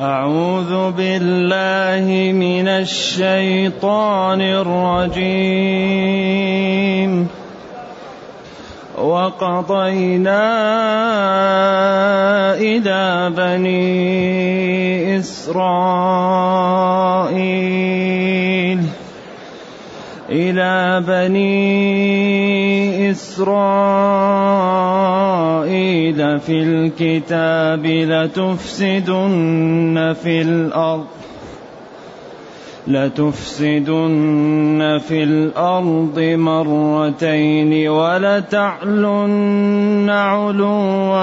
أعوذ بالله من الشيطان الرجيم. وقضينا إلى بني إسرائيل. إلى بني إسرائيل في الكتاب لتفسدن في الأرض لتفسدن في الأرض مرتين ولتعلن علوا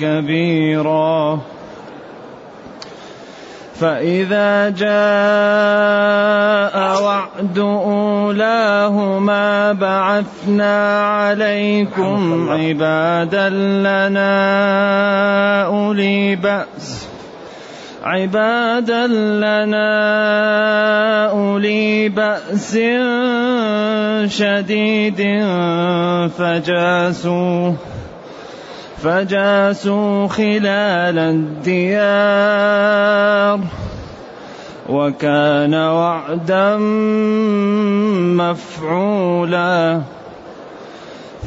كبيرا فإذا جاء وعد أولاهما بعثنا عليكم عبادا لنا أولي بأس. عبادا لنا أولي بأس شديد فجاسوه. فجاسوا خلال الديار وكان وعدا مفعولا.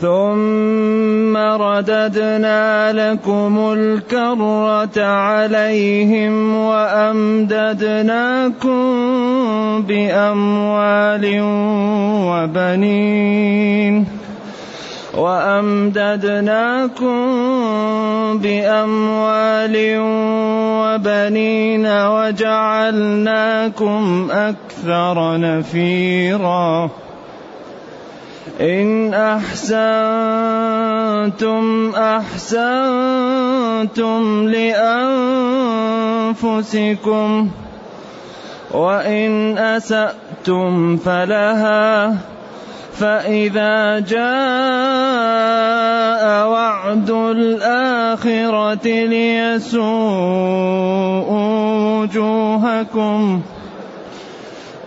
ثم رددنا لكم الكرة عليهم وأمددناكم بأموال وبنين. وأمددناكم بأموال وبنين وجعلناكم أكثر نفيرا. إن أحسنتم أحسنتم لأنفسكم وإن أسأتم فلها فإذا جاء وعد الآخرة ليسوءوا وجوهكم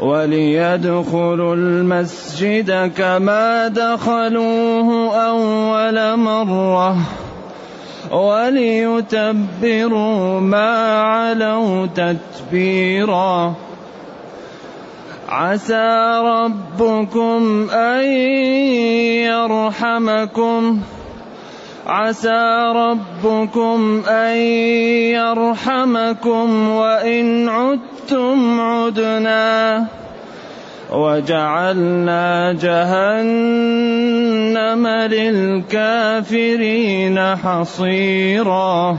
وليدخلوا المسجد كما دخلوه أول مرة وليتبروا ما علوا تتبيرا عسى ربكم أن يرحمكم. عسى ربكم أن يرحمكم وإن عدتم عدنا. وجعلنا جهنم للكافرين حصيرا.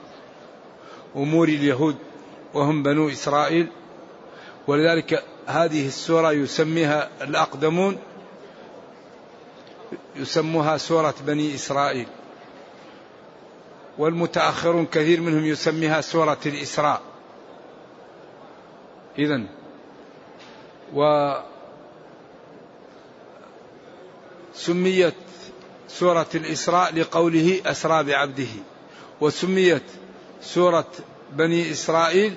أمور اليهود وهم بنو إسرائيل. ولذلك هذه السورة يسميها الأقدمون يسموها سورة بني إسرائيل. والمتأخرون كثير منهم يسميها سورة الإسراء. إذا و سميت سورة الإسراء لقوله أسرى بعبده وسميت سورة بني إسرائيل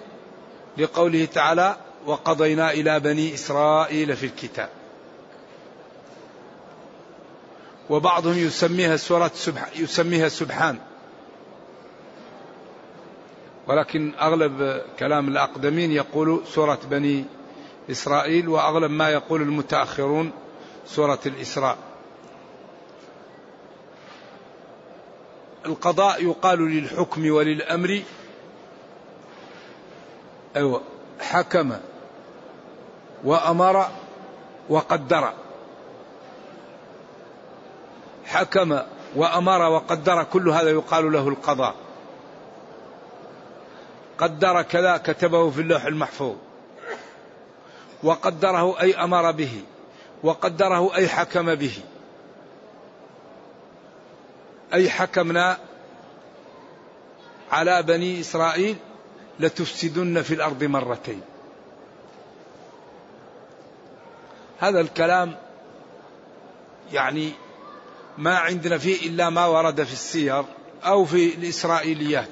لقوله تعالى وقضينا إلى بني إسرائيل في الكتاب. وبعضهم يسميها سورة سبح يسميها سبحان. ولكن أغلب كلام الأقدمين يقول سورة بني إسرائيل وأغلب ما يقول المتأخرون سورة الإسراء. القضاء يقال للحكم وللأمر. أيوة حكم وأمر وقدر. حكم وأمر وقدر كل هذا يقال له القضاء. قدر كذا كتبه في اللوح المحفوظ. وقدره أي أمر به وقدره أي حكم به. أي حكمنا على بني إسرائيل لتفسدن في الأرض مرتين. هذا الكلام يعني ما عندنا فيه إلا ما ورد في السير أو في الإسرائيليات.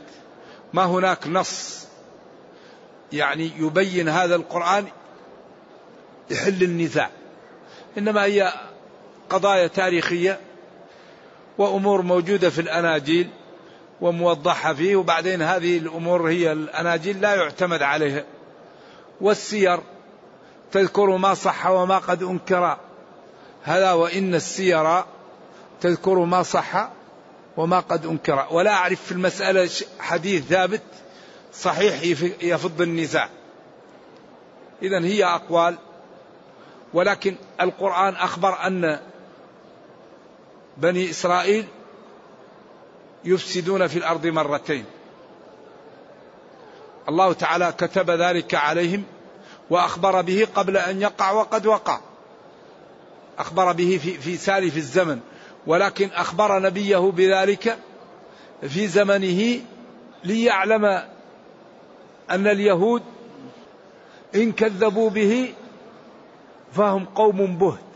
ما هناك نص يعني يبين هذا القرآن يحل النزاع. إنما هي قضايا تاريخية وأمور موجودة في الأناجيل وموضحة فيه وبعدين هذه الأمور هي الأناجيل لا يعتمد عليها. والسير تذكر ما صح وما قد أنكر. هذا وإن السير تذكر ما صح وما قد أنكر. ولا أعرف في المسألة حديث ثابت صحيح يفض النزاع. إذا هي أقوال. ولكن القرآن أخبر أن بني إسرائيل يفسدون في الأرض مرتين. الله تعالى كتب ذلك عليهم وأخبر به قبل أن يقع وقد وقع. أخبر به في, في سالف الزمن ولكن أخبر نبيه بذلك في زمنه ليعلم أن اليهود إن كذبوا به فهم قوم بهت.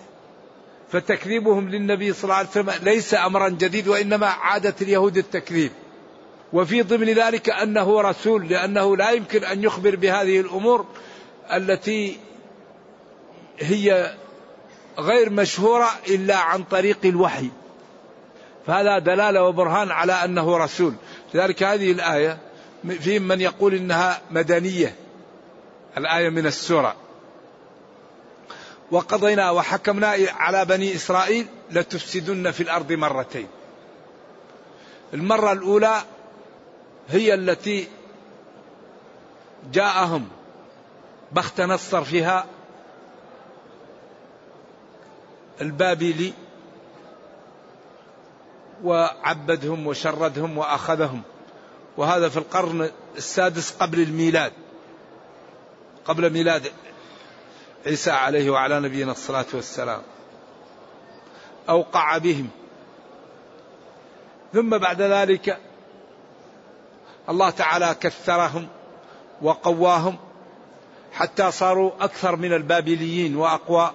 فتكذيبهم للنبي صلى الله عليه وسلم ليس أمرا جديد وإنما عادة اليهود التكذيب. وفي ضمن ذلك أنه رسول لأنه لا يمكن أن يخبر بهذه الأمور التي هي غير مشهورة إلا عن طريق الوحي. فهذا دلالة وبرهان على أنه رسول. لذلك هذه الآية في من يقول إنها مدنية الآية من السورة. وقضينا وحكمنا على بني إسرائيل لتفسدن في الأرض مرتين. المرة الأولى هي التي جاءهم بخت نصر فيها البابلي وعبدهم وشردهم وأخذهم. وهذا في القرن السادس قبل الميلاد. قبل ميلاد عيسى عليه وعلى نبينا الصلاة والسلام. أوقع بهم. ثم بعد ذلك الله تعالى كثرهم وقواهم حتى صاروا أكثر من البابليين وأقوى.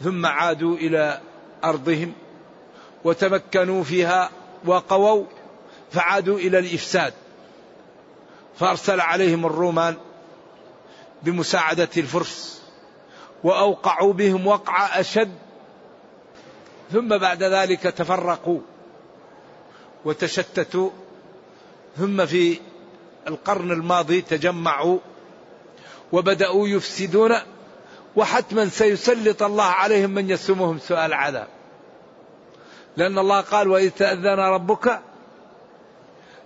ثم عادوا إلى أرضهم وتمكنوا فيها وقووا فعادوا إلى الإفساد. فأرسل عليهم الرومان بمساعدة الفرس. وأوقعوا بهم وقعه أشد. ثم بعد ذلك تفرقوا وتشتتوا. ثم في القرن الماضي تجمعوا وبدأوا يفسدون. وحتما سيسلط الله عليهم من يسومهم سؤال العذاب. لأن الله قال وإذ تأذن ربك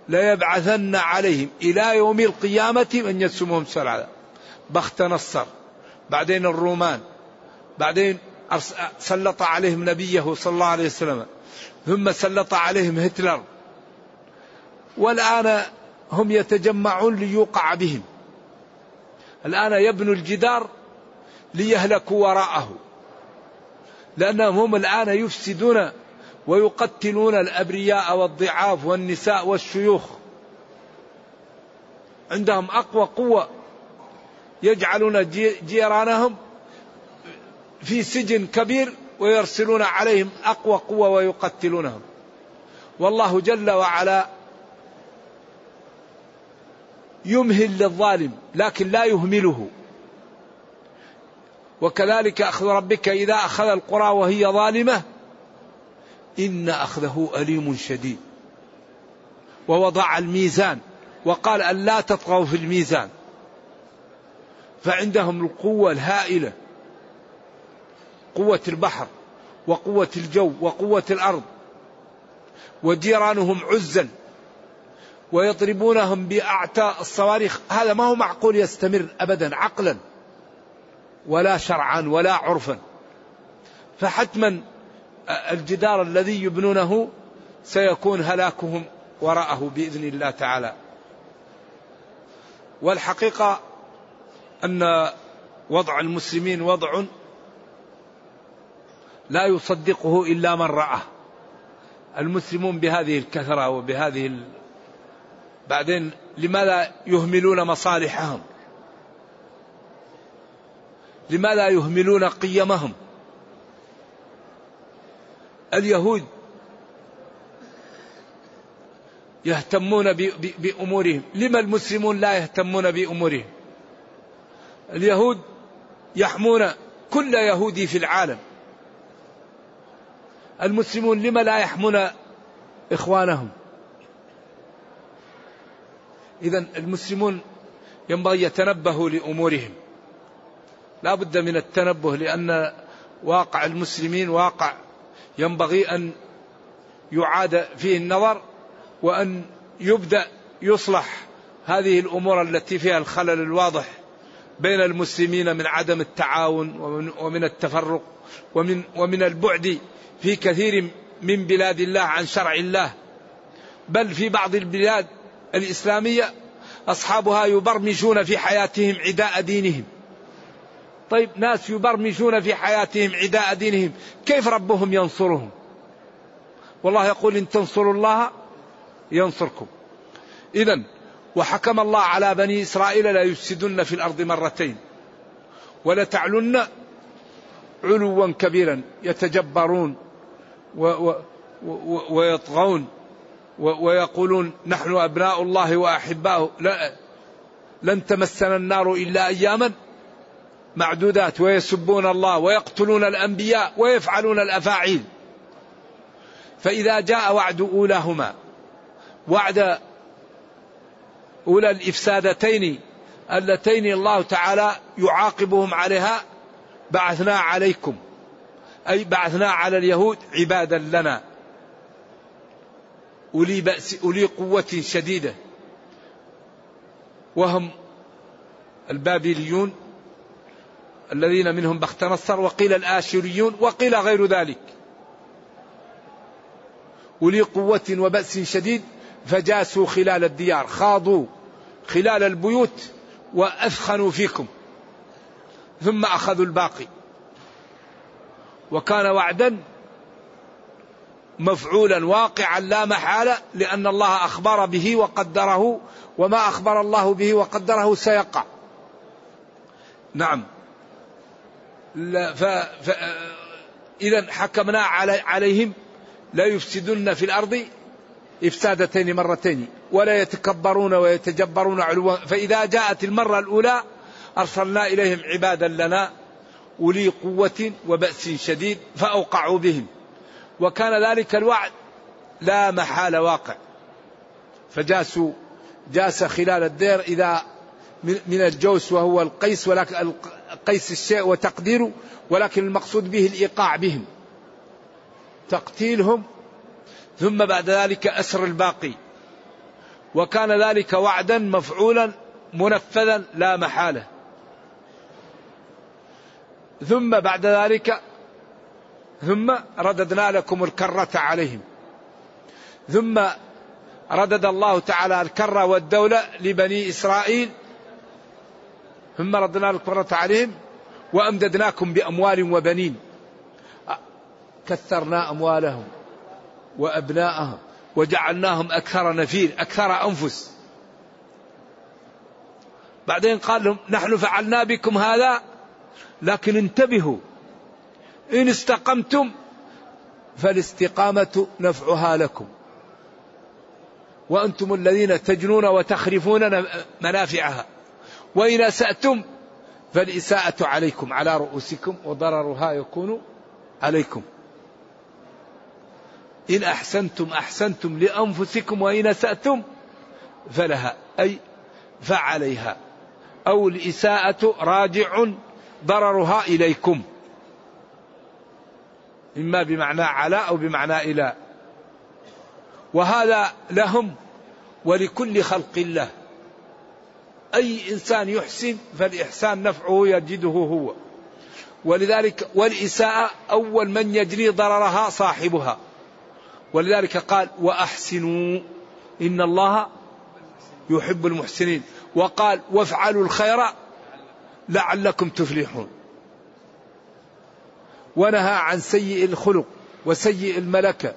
ليبعثن عليهم إلى يوم القيامة من يسومهم سؤال العذاب. بخت نصر بعدين الرومان. بعدين سلط عليهم نبيه صلى الله عليه وسلم. ثم سلط عليهم هتلر. والآن هم يتجمعون ليوقع بهم. الآن يبنوا الجدار ليهلكوا وراءه. لأنهم هم الآن يفسدون ويقتلون الأبرياء والضعاف والنساء والشيوخ. عندهم أقوى قوة. يجعلون جيرانهم في سجن كبير ويرسلون عليهم أقوى قوة ويقتلونهم. والله جل وعلا يمهل للظالم لكن لا يهمله. وكذلك أخذ ربك إذا أخذ القرى وهي ظالمة إن أخذه أليم شديد. ووضع الميزان وقال أن لا تطغوا في الميزان. فعندهم القوة الهائلة. قوة البحر وقوة الجو وقوة الأرض. وجيرانهم عزل ويضربونهم بأعتى الصواريخ. هذا ما هو معقول يستمر أبدا عقلا ولا شرعا ولا عرفا. فحتما الجدار الذي يبنونه سيكون هلاكهم وراءه بإذن الله تعالى. والحقيقة أن وضع المسلمين وضع لا يصدقه إلا من راه. المسلمون بهذه الكثرة وبهذه بعدين لماذا يهملون مصالحهم؟ لماذا يهملون قيمهم؟ اليهود يهتمون بأمورهم. لما المسلمون لا يهتمون بأمورهم؟ اليهود يحمون كل يهودي في العالم. المسلمون لما لا يحمون إخوانهم؟ إذا المسلمون ينبغي يتنبهوا لأمورهم. لا بد من التنبه لأن واقع المسلمين واقع. ينبغي أن يعاد فيه النظر وأن يبدأ يصلح هذه الأمور التي فيها الخلل الواضح. بين المسلمين من عدم التعاون ومن, ومن التفرق ومن, ومن البعد في كثير من بلاد الله عن شرع الله. بل في بعض البلاد الإسلامية أصحابها يبرمجون في حياتهم عداء دينهم. طيب ناس يبرمجون في حياتهم عداء دينهم. كيف ربهم ينصرهم؟ والله يقول إن تنصروا الله ينصركم. إذا وحكم الله على بني إسرائيل لا يفسدن في الأرض مرتين ولتعلن علوا كبيرا يتجبرون و و و ويطغون ويقولون نحن أبناء الله وأحباؤه لا لن تمسنا النار إلا أياما معدودات ويسبون الله ويقتلون الأنبياء ويفعلون الأفاعيل. فإذا جاء وعد أولاهما وعد أولى الإفسادتين اللتين الله تعالى يعاقبهم عليها بعثنا عليكم. أي بعثنا على اليهود عبادا لنا. أولي بأس أولي قوة شديدة. وهم البابليون الذين منهم بخت نصر وقيل الآشوريون وقيل غير ذلك. أولي قوة وبأس شديد فجاسوا خلال الديار خاضوا خلال البيوت وأثخنوا فيكم ثم أخذوا الباقي. وكان وعدا مفعولا واقعا لا محالة لأن الله أخبر به وقدره وما أخبر الله به وقدره سيقع. نعم. ف... ف... إذا حكمنا علي... عليهم لا يفسدن في الأرض إفسادتين مرتين ولا يتكبرون ويتجبرون علوا فإذا جاءت المرة الأولى أرسلنا إليهم عبادا لنا أولي قوة وبأس شديد فأوقعوا بهم. وكان ذلك الوعد لا محال واقع. فجاسوا جاس خلال الدير إذا من الجوس وهو القيس ولكن القيس الشيء وتقديره ولكن المقصود به الإيقاع بهم. تقتيلهم ثم بعد ذلك أسر الباقي. وكان ذلك وعدا مفعولا منفذا لا محالة. ثم بعد ذلك ثم رددنا لكم الكرة عليهم. ثم ردد الله تعالى الكرة والدولة لبني إسرائيل. ثم ردنا الكرة عليهم وأمددناكم بأموال وبنين. كثرنا أموالهم. وأبناءهم وجعلناهم أكثر نفير أكثر أنفس. بعدين قال لهم نحن فعلنا بكم هذا لكن انتبهوا إن استقمتم فالاستقامة نفعها لكم. وأنتم الذين تجنون وتخرفون منافعها. وإن أسأتم فالإساءة عليكم على رؤوسكم وضررها يكون عليكم. إن أحسنتم أحسنتم لأنفسكم وإن أسأتم فلها أي فعليها. أو الإساءة راجع ضررها إليكم. إما بمعنى على أو بمعنى إلى. وهذا لهم ولكل خلق الله. أي إنسان يحسن فالإحسان نفعه يجده هو. ولذلك والإساءة أول من يجري ضررها صاحبها. ولذلك قال وأحسنوا إن الله يحب المحسنين. وقال وافعلوا الخير لعلكم تفلحون. ونهى عن سيء الخلق وسيء الملكة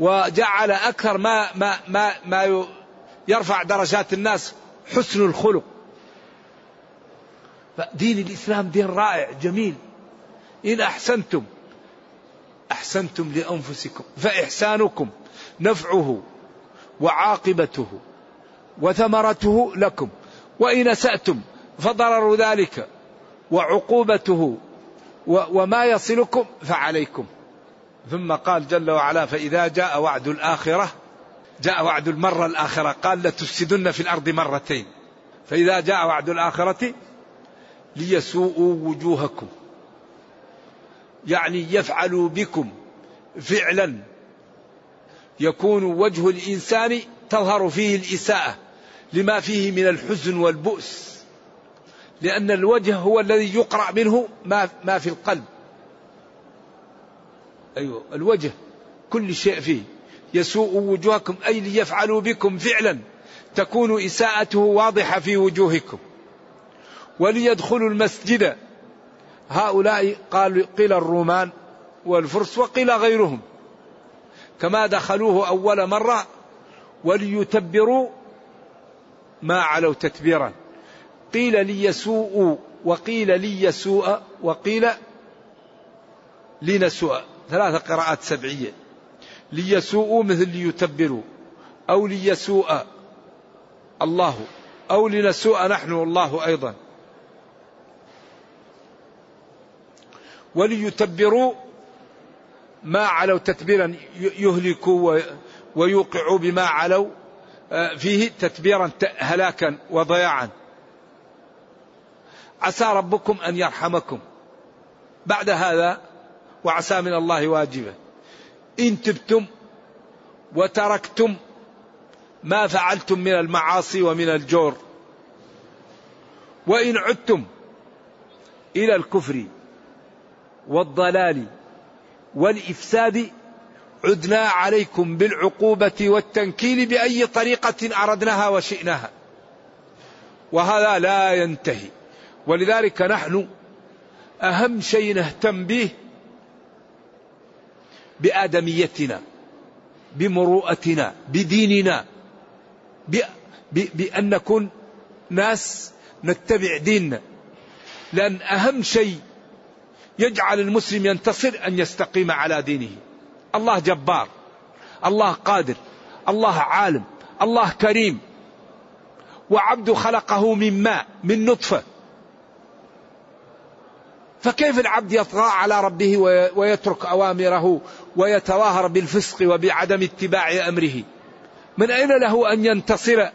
وجعل أكثر ما ما ما ما يرفع درجات الناس حسن الخلق. فدين الإسلام دين رائع جميل. إن أحسنتم أحسنتم لأنفسكم فإحسانكم نفعه وعاقبته وثمرته لكم وإن أسأتم فضرر ذلك وعقوبته وما يصلكم فعليكم. ثم قال جل وعلا فإذا جاء وعد الآخرة جاء وعد المرة الآخرة قال لتفسدن في الأرض مرتين. فإذا جاء وعد الآخرة ليسوءوا وجوهكم. يعني يفعلوا بكم فعلا. يكون وجه الإنسان تظهر فيه الإساءة لما فيه من الحزن والبؤس لأن الوجه هو الذي يقرأ منه ما, ما في القلب. أيوة الوجه كل شيء فيه. يسوء وجوهكم أي ليفعلوا بكم فعلا تكون إساءته واضحة في وجوهكم. وليدخلوا المسجد هؤلاء قال قيل الرومان والفرس وقيل غيرهم. كما دخلوه أول مرة وليتبروا ما علوا تتبيرا. قيل ليسوءوا وقيل ليسوء وقيل لنسوء. ثلاث قراءات سبعية. ليسوءوا مثل ليتبروا. أو ليسوء الله. أو لنسوء نحن الله أيضا. وليتبروا ما علوا تتبيرا يهلكوا ويوقعوا بما علوا آه، فيه تتبيرا هلاكا وضياعا. عسى ربكم أن يرحمكم. بعد هذا وعسى من الله واجبه إن تبتم وتركتم ما فعلتم من المعاصي ومن الجور. وإن عدتم إلى الكفر والضلال والإفساد عدنا عليكم بالعقوبة والتنكيل بأي طريقة أردناها وشئناها. وهذا لا ينتهي. ولذلك نحن أهم شيء نهتم به بآدميتنا بمروءتنا بديننا بأن نكون ناس نتبع ديننا. لأن أهم شيء يجعل المسلم ينتصر أن يستقيم على دينه. الله جبار الله قادر الله عالم الله كريم. وعبد خلقه من ماء من نطفة. فكيف العبد يطغى على ربه ويترك أوامره ويتظاهر بالفسق وبعدم اتباع أمره؟ من أين له أن ينتصر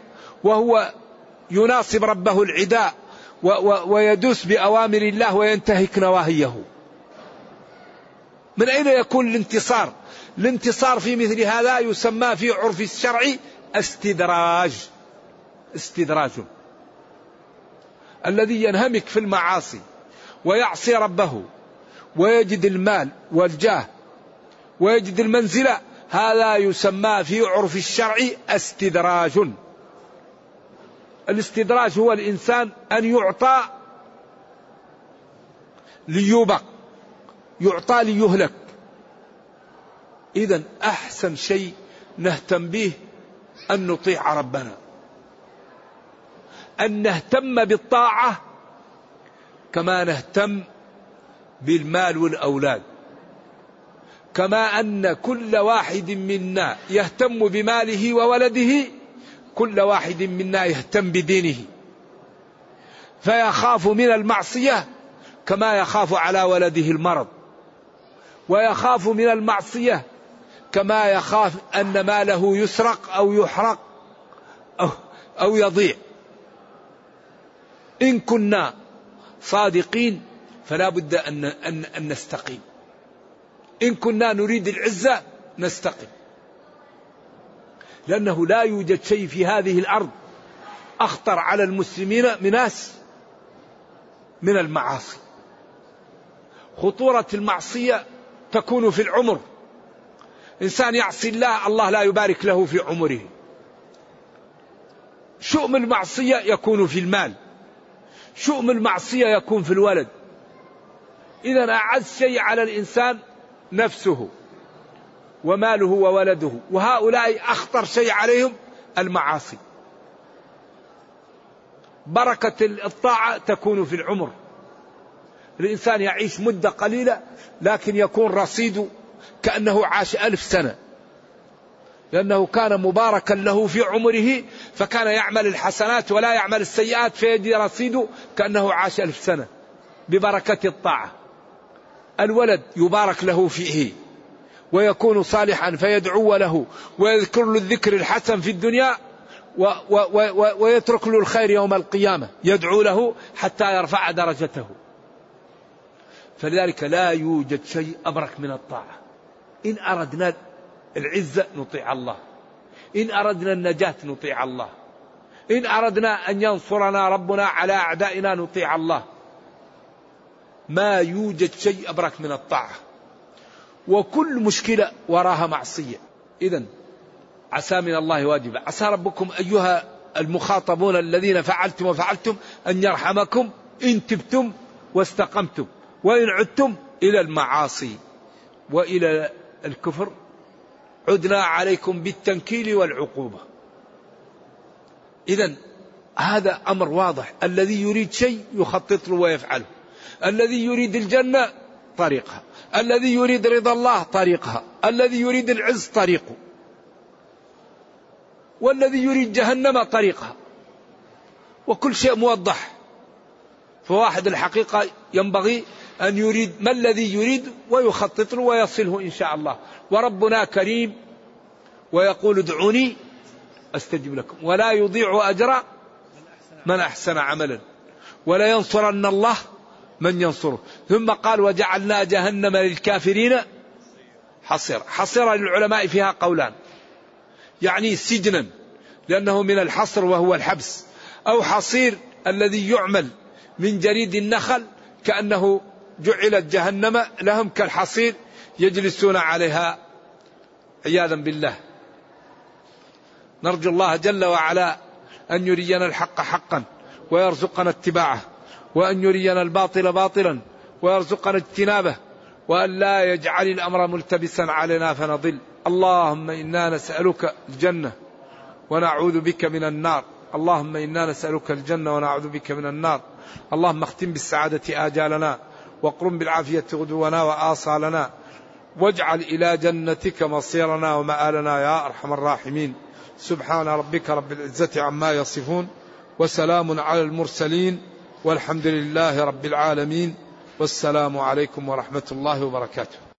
وهو يناصب ربه العداء؟ ويدوس بأوامر الله وينتهك نواهيه من أين يكون الانتصار؟ الانتصار في مثل هذا يسمى في عرف الشرع استدراج. استدراج. الذي ينهمك في المعاصي ويعصي ربه ويجد المال والجاه ويجد المنزلة. هذا يسمى في عرف الشرع استدراج. الاستدراج هو الإنسان أن يعطى ليوبق يعطى ليهلك. إذا أحسن شيء نهتم به أن نطيع ربنا. أن نهتم بالطاعة كما نهتم بالمال والأولاد. كما أن كل واحد منا يهتم بماله وولده كل واحد منا يهتم بدينه. فيخاف من المعصية كما يخاف على ولده المرض. ويخاف من المعصية كما يخاف أن ماله يسرق أو يحرق أو, أو يضيع. إن كنا صادقين فلا بد أن, أن, أن نستقيم. إن كنا نريد العزة نستقيم. لأنه لا يوجد شيء في هذه الأرض أخطر على المسلمين من ناس من المعاصي. خطورة المعصية تكون في العمر. إنسان يعصي الله الله لا يبارك له في عمره. شؤم المعصية يكون في المال. شؤم المعصية يكون في الولد. إذا أعز شيء على الإنسان نفسه. وماله وولده. وهؤلاء أخطر شيء عليهم المعاصي. بركة الطاعة تكون في العمر. الإنسان يعيش مدة قليلة لكن يكون رصيده كأنه عاش ألف سنة. لأنه كان مباركا له في عمره فكان يعمل الحسنات ولا يعمل السيئات فيجي رصيده كأنه عاش ألف سنة ببركة الطاعة. الولد يبارك له فيه. ويكون صالحا فيدعو له ويذكر له الذكر الحسن في الدنيا ويترك له الخير يوم القيامة يدعو له حتى يرفع درجته. فلذلك لا يوجد شيء أبرك من الطاعة. إن أردنا العزة نطيع الله. إن أردنا النجاة نطيع الله. إن أردنا أن ينصرنا ربنا على أعدائنا نطيع الله. ما يوجد شيء أبرك من الطاعة. وكل مشكلة وراها معصية. إذا عسى من الله واجبة. عسى ربكم أيها المخاطبون الذين فعلتم وفعلتم أن يرحمكم إن تبتم واستقمتم وإن عدتم إلى المعاصي وإلى الكفر. عدنا عليكم بالتنكيل والعقوبة. إذا هذا أمر واضح. الذي يريد شيء يخطط له ويفعله. الذي يريد الجنة طريقها. الذي يريد رضا الله طريقها. الذي يريد العز طريقه. والذي يريد جهنم طريقها. وكل شيء موضح. فواحد الحقيقة ينبغي أن يريد ما الذي يريد ويخطط له ويصله إن شاء الله. وربنا كريم ويقول ادعوني أستجب لكم. ولا يضيع أجر من أحسن عملا. ولا ينصرن الله من ينصره؟ ثم قال وجعلنا جهنم للكافرين حصيرا. حصيرا للعلماء فيها قولان. يعني سجنا لأنه من الحصر وهو الحبس. أو حصير الذي يعمل من جريد النخل كأنه جعلت جهنم لهم كالحصير يجلسون عليها. عياذا بالله. نرجو الله جل وعلا أن يرينا الحق حقا ويرزقنا اتباعه. وأن يرينا الباطل باطلا ويرزقنا اجتنابه وأن لا يجعل الأمر ملتبسا علينا فنضل. اللهم إنا نسألك الجنة ونعوذ بك من النار. اللهم إنا نسألك الجنة ونعوذ بك من النار. اللهم اختم بالسعادة آجالنا وقرم بالعافية غدونا وآصالنا. واجعل إلى جنتك مصيرنا ومآلنا يا أرحم الراحمين. سبحان ربك رب العزة عما يصفون وسلام على المرسلين. والحمد لله رب العالمين والسلام عليكم ورحمة الله وبركاته.